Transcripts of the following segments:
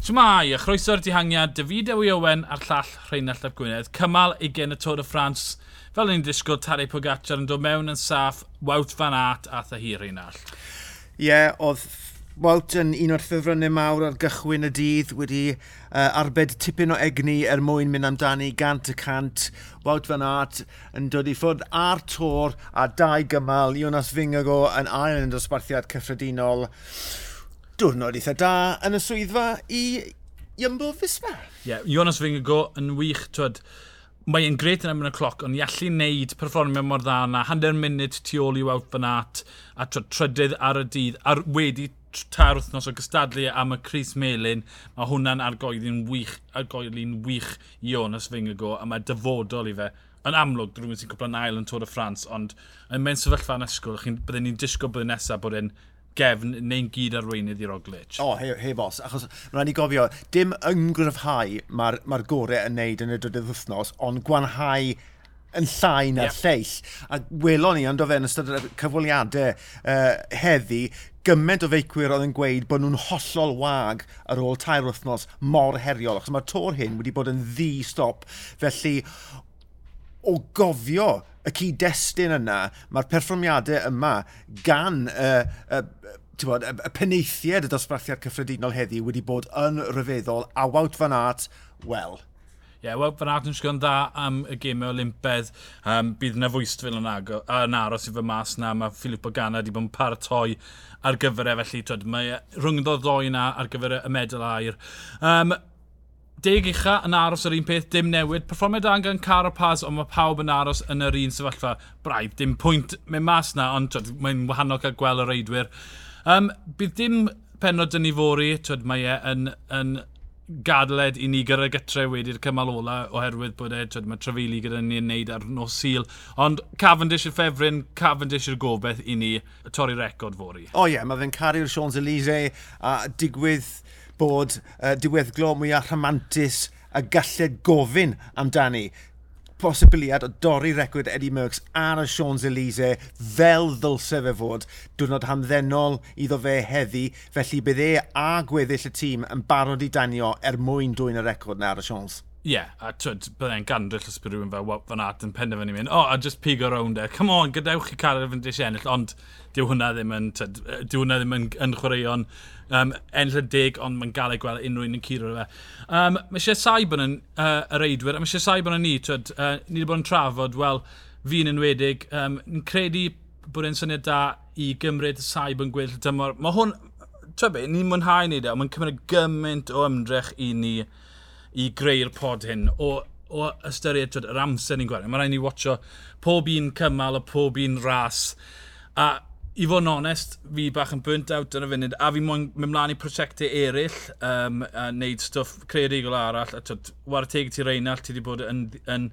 Shmai, a chroeso'r dihangiad, David Ewy Owen a'r llall Rheinald Ap Gwynedd. Cymal 20 y Tôr y Ffrans, fel ni'n disgwyl, Tari Pogacar yn dod mewn yn saff, Wout Van Aert a Tha Hir Rheinald. Ie, yeah, oedd Wout yn un o'r ffefrynnau mawr ar gychwyn y dydd wedi uh, arbed tipyn o egni er mwyn mynd amdani gant y cant. Wout Van Aert yn dod i ffwrdd ar tor a dau gymal. Jonas Fingago yn ail yn dosbarthiad cyffredinol diwrnod eitha da yn y swyddfa i Iambo Fisma. Ie, yeah, Jonas Fingago yn wych, twyd, mae'n gret yn ymwneud y cloc, ond i allu wneud perfformio mor dda yna, hanner munud tu ôl i wawt fan at, a twyd, trydydd ar y dydd, a wedi tair wythnos o gystadlu am y Cris Melin, mae hwnna'n argoeddi'n wych, argoeddi'n wych i Jonas Fingago, a mae dyfodol i fe yn amlwg drwy'n sy'n cwpla'n ail yn Tôr y Ffrans, ond yn mewn sefyllfa yn ysgol, byddwn ni'n disgo byddwn nesaf bod e'n gefn neu'n gyd arweinydd i'r Roglic. O, oh, hei, hei bos, achos rhaid ni gofio, dim yngryfhau mae'r ma gorau yn neud yn y drydydd wythnos, ond gwanhau yn llai na'r yep. lleill. A welon ni, ond o fe yn ystod y cyfweliadau uh, heddi, gymaint o feicwyr oedd yn gweud bod nhw'n hollol wag ar ôl tair wythnos mor heriol, achos mae'r tor hyn wedi bod yn ddi-stop, felly o gofio y cyd-destun yna, mae'r perfformiadau yma gan uh, uh, bod, y y peneithiaid y dosbarthiad cyffredinol heddi wedi bod yn rhyfeddol a Wout Van Aert, wel. Ie, yeah, wel, fan yn sgwrn dda am y gemau Olympedd. Um, bydd yna fwystfil yn, yn aros i fy mas na. Mae Filippo Ganna wedi bod yn paratoi ar gyfer e, felly twyd, mae rhwng ddod ddoi na ar gyfer y medal air. Um, deg ucha yn aros yr un peth, dim newid. Performiad da gan Carapaz, ond mae pawb yn aros yn yr un sefyllfa. Braidd, dim pwynt mewn mas na, ond mae'n wahanol cael gweld y reidwyr. Um, bydd dim penod yn ei fori, twyd, mae e yn, yn gadled i ni gyda gytre wedi'r cymal ola oherwydd bod e, twyd, mae trafili gyda ni yn neud ar nos sil. Ond Cavendish y ffefryn, Cavendish yw'r gobeith i ni torri record fori. O oh, ie, yeah, mae fe'n caru'r Sions Elise a digwydd bod uh, diweddglo mwyaf rhamantus a galled gofyn amdani posibiliad o dorri record Eddie Merckx ar y Champs-Élysées fel ddylse fe fod. Diwrnod hamddenol iddo fe heddi, felly bydd e a gweddill y tîm yn barod i danio er mwyn dwy'n y record na ar y Champs. Ie, yeah, a twyd, byddai'n gandryll os bydd rhywun fel wow, fan at yn penderfynu mynd, o, oh, a just pig around e, come on, gadewch chi cael yr dys ennill, ond dyw hwnna ddim yn, twyd, dyw hwnna ddim yn, yn chwaraeon um, ennill y dig, ond mae'n gael ei gweld unrhyw un yn curo fe. Um, mae eisiau sai yn uh, y reidwyr, a mae eisiau sai yn ni, twyd, uh, ni wedi bod yn trafod, wel, fi'n enwedig, um, yn credu bod e'n syniad da i gymryd sai bod yn gweld dymor. Mae hwn, twyd be, ni'n mwynhau ni de, ond mae'n cymryd gymaint o ymdrech i ni i greu'r pod hyn o, o ystyried twyd, yr amser ni'n gwario. Mae rhaid ni watcho pob un cymal a pob un ras. A i fod yn onest, fi bach yn burnt out yn y funud, a fi moyn mynd mlaen i prosiectau eraill, um, a wneud stwff creadigol arall, a twyd, war teg ti Reinald, ti wedi bod yn, yn,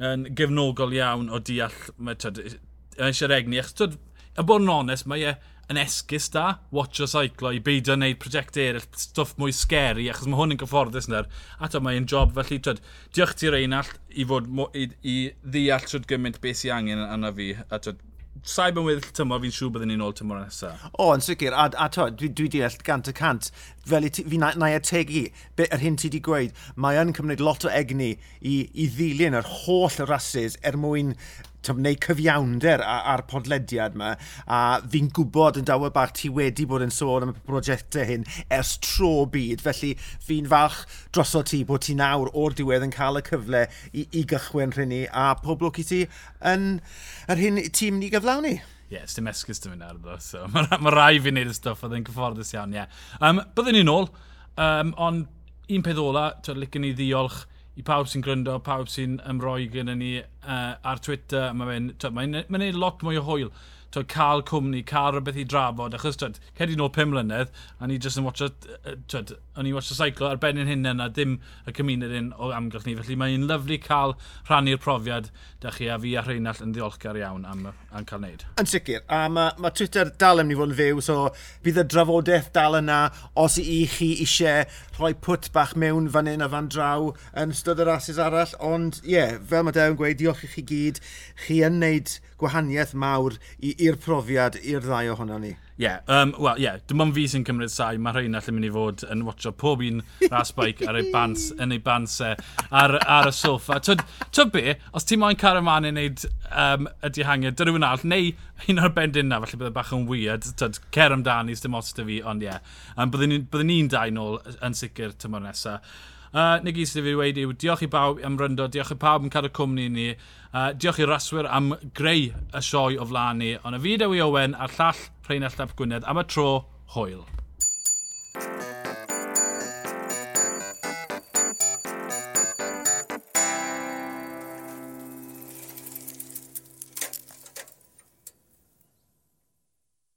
yn, yn gefnogol iawn o deall, mae twyd, e-, e-, e-, eisiau regni, achos twyd, y bod yn onest, mae e yn esgus da, watch watcho seiclo i beidio wneud prosiectau eraill, stwff mwy scary, achos mae hwn yn gyfforddus yna. A to mae'n job felly, twyd, diolch ti Reinald i fod i, i ddeall trwy'r gymaint beth sy'n angen yna fi. A twyd, saib yn weddill tymor, fi'n siŵr byddwn ni'n ôl tymor nesaf. O, yn sicr, a, a to, dwi, dwi deall gant y cant, fel i ti, fi na, na i ategu, be, yr hyn ti wedi gweud, mae yn cymryd lot o egni i, i ddilyn yr holl rhasys er mwyn wneud cyfiawnder a'r podlediad yma, a fi'n gwybod yn dawel bach ti wedi bod yn sôn am y prosiectau hyn ers tro byd, felly fi'n falch droso ti bod ti nawr o'r diwedd yn cael y cyfle i, i gychwyn rhywun a poblwch i ti yn yr hyn ti'n mynd i gyflawni. Ie, yeah, dim esgus dim yn ardo, so mae ma rai fi'n neud y stwff oedd yn cyfforddus iawn, ie. Yeah. Um, byddwn ni'n ôl, um, ond un peth ola, dwi'n licen i ddiolch i pawb sy'n gryndo, pawb sy'n ymroi gyda ni uh, ar Twitter. Mae'n ma, n, ma n lot mwy o hwyl to, cael cwmni, cael rhywbeth i drafod, achos twyd, cedi nôl 5 mlynedd, a ni jyst yn watcha, twyd, o'n i watcha saiclo ar ben yn hynna, a dim y cymuned un o amgylch ni, felly mae'n lyflu cael rhannu'r profiad da chi, a fi a Rheinald yn ddiolchgar iawn am, am cael wneud. Yn sicr, a mae ma Twitter dal yn mynd i fod yn fyw, so bydd y drafodaeth dal yna, os i chi eisiau rhoi pwt bach mewn fan hyn a fan draw yn ystod yr asus arall, ond ie, yeah, fel mae Dew yn gweud, diolch i chi gyd, chi yn wneud gwahaniaeth mawr i, i i'r profiad i'r ddau ohono ni. Ie, yeah, um, wel, ie, yeah, dim ond fi sy'n cymryd sai, mae rhain allan mynd i fod yn watcho pob un ras bike ar ei bans, yn ei bansau ar, ar y sofa. Twyd be, os ti moyn car ymlaen i wneud um, y dihangiad, dy rhywun all, neu un o'r bendyn na, falle bydde bach yn weird, twyd, cer amdani, dim os da fi, ond ie. Yeah. Um, byddwn ni'n dau nôl yn sicr tymor nesaf. Uh, Nid gyd sydd wedi dweud yw diolch i bawb am ryndo, diolch i pawb am cadw cwmni ni. Uh, diolch i raswyr am greu y sioe o flaen ni. Ond y fideo i Owen a'r llall Rheinald Llap Gwynedd am y tro hwyl.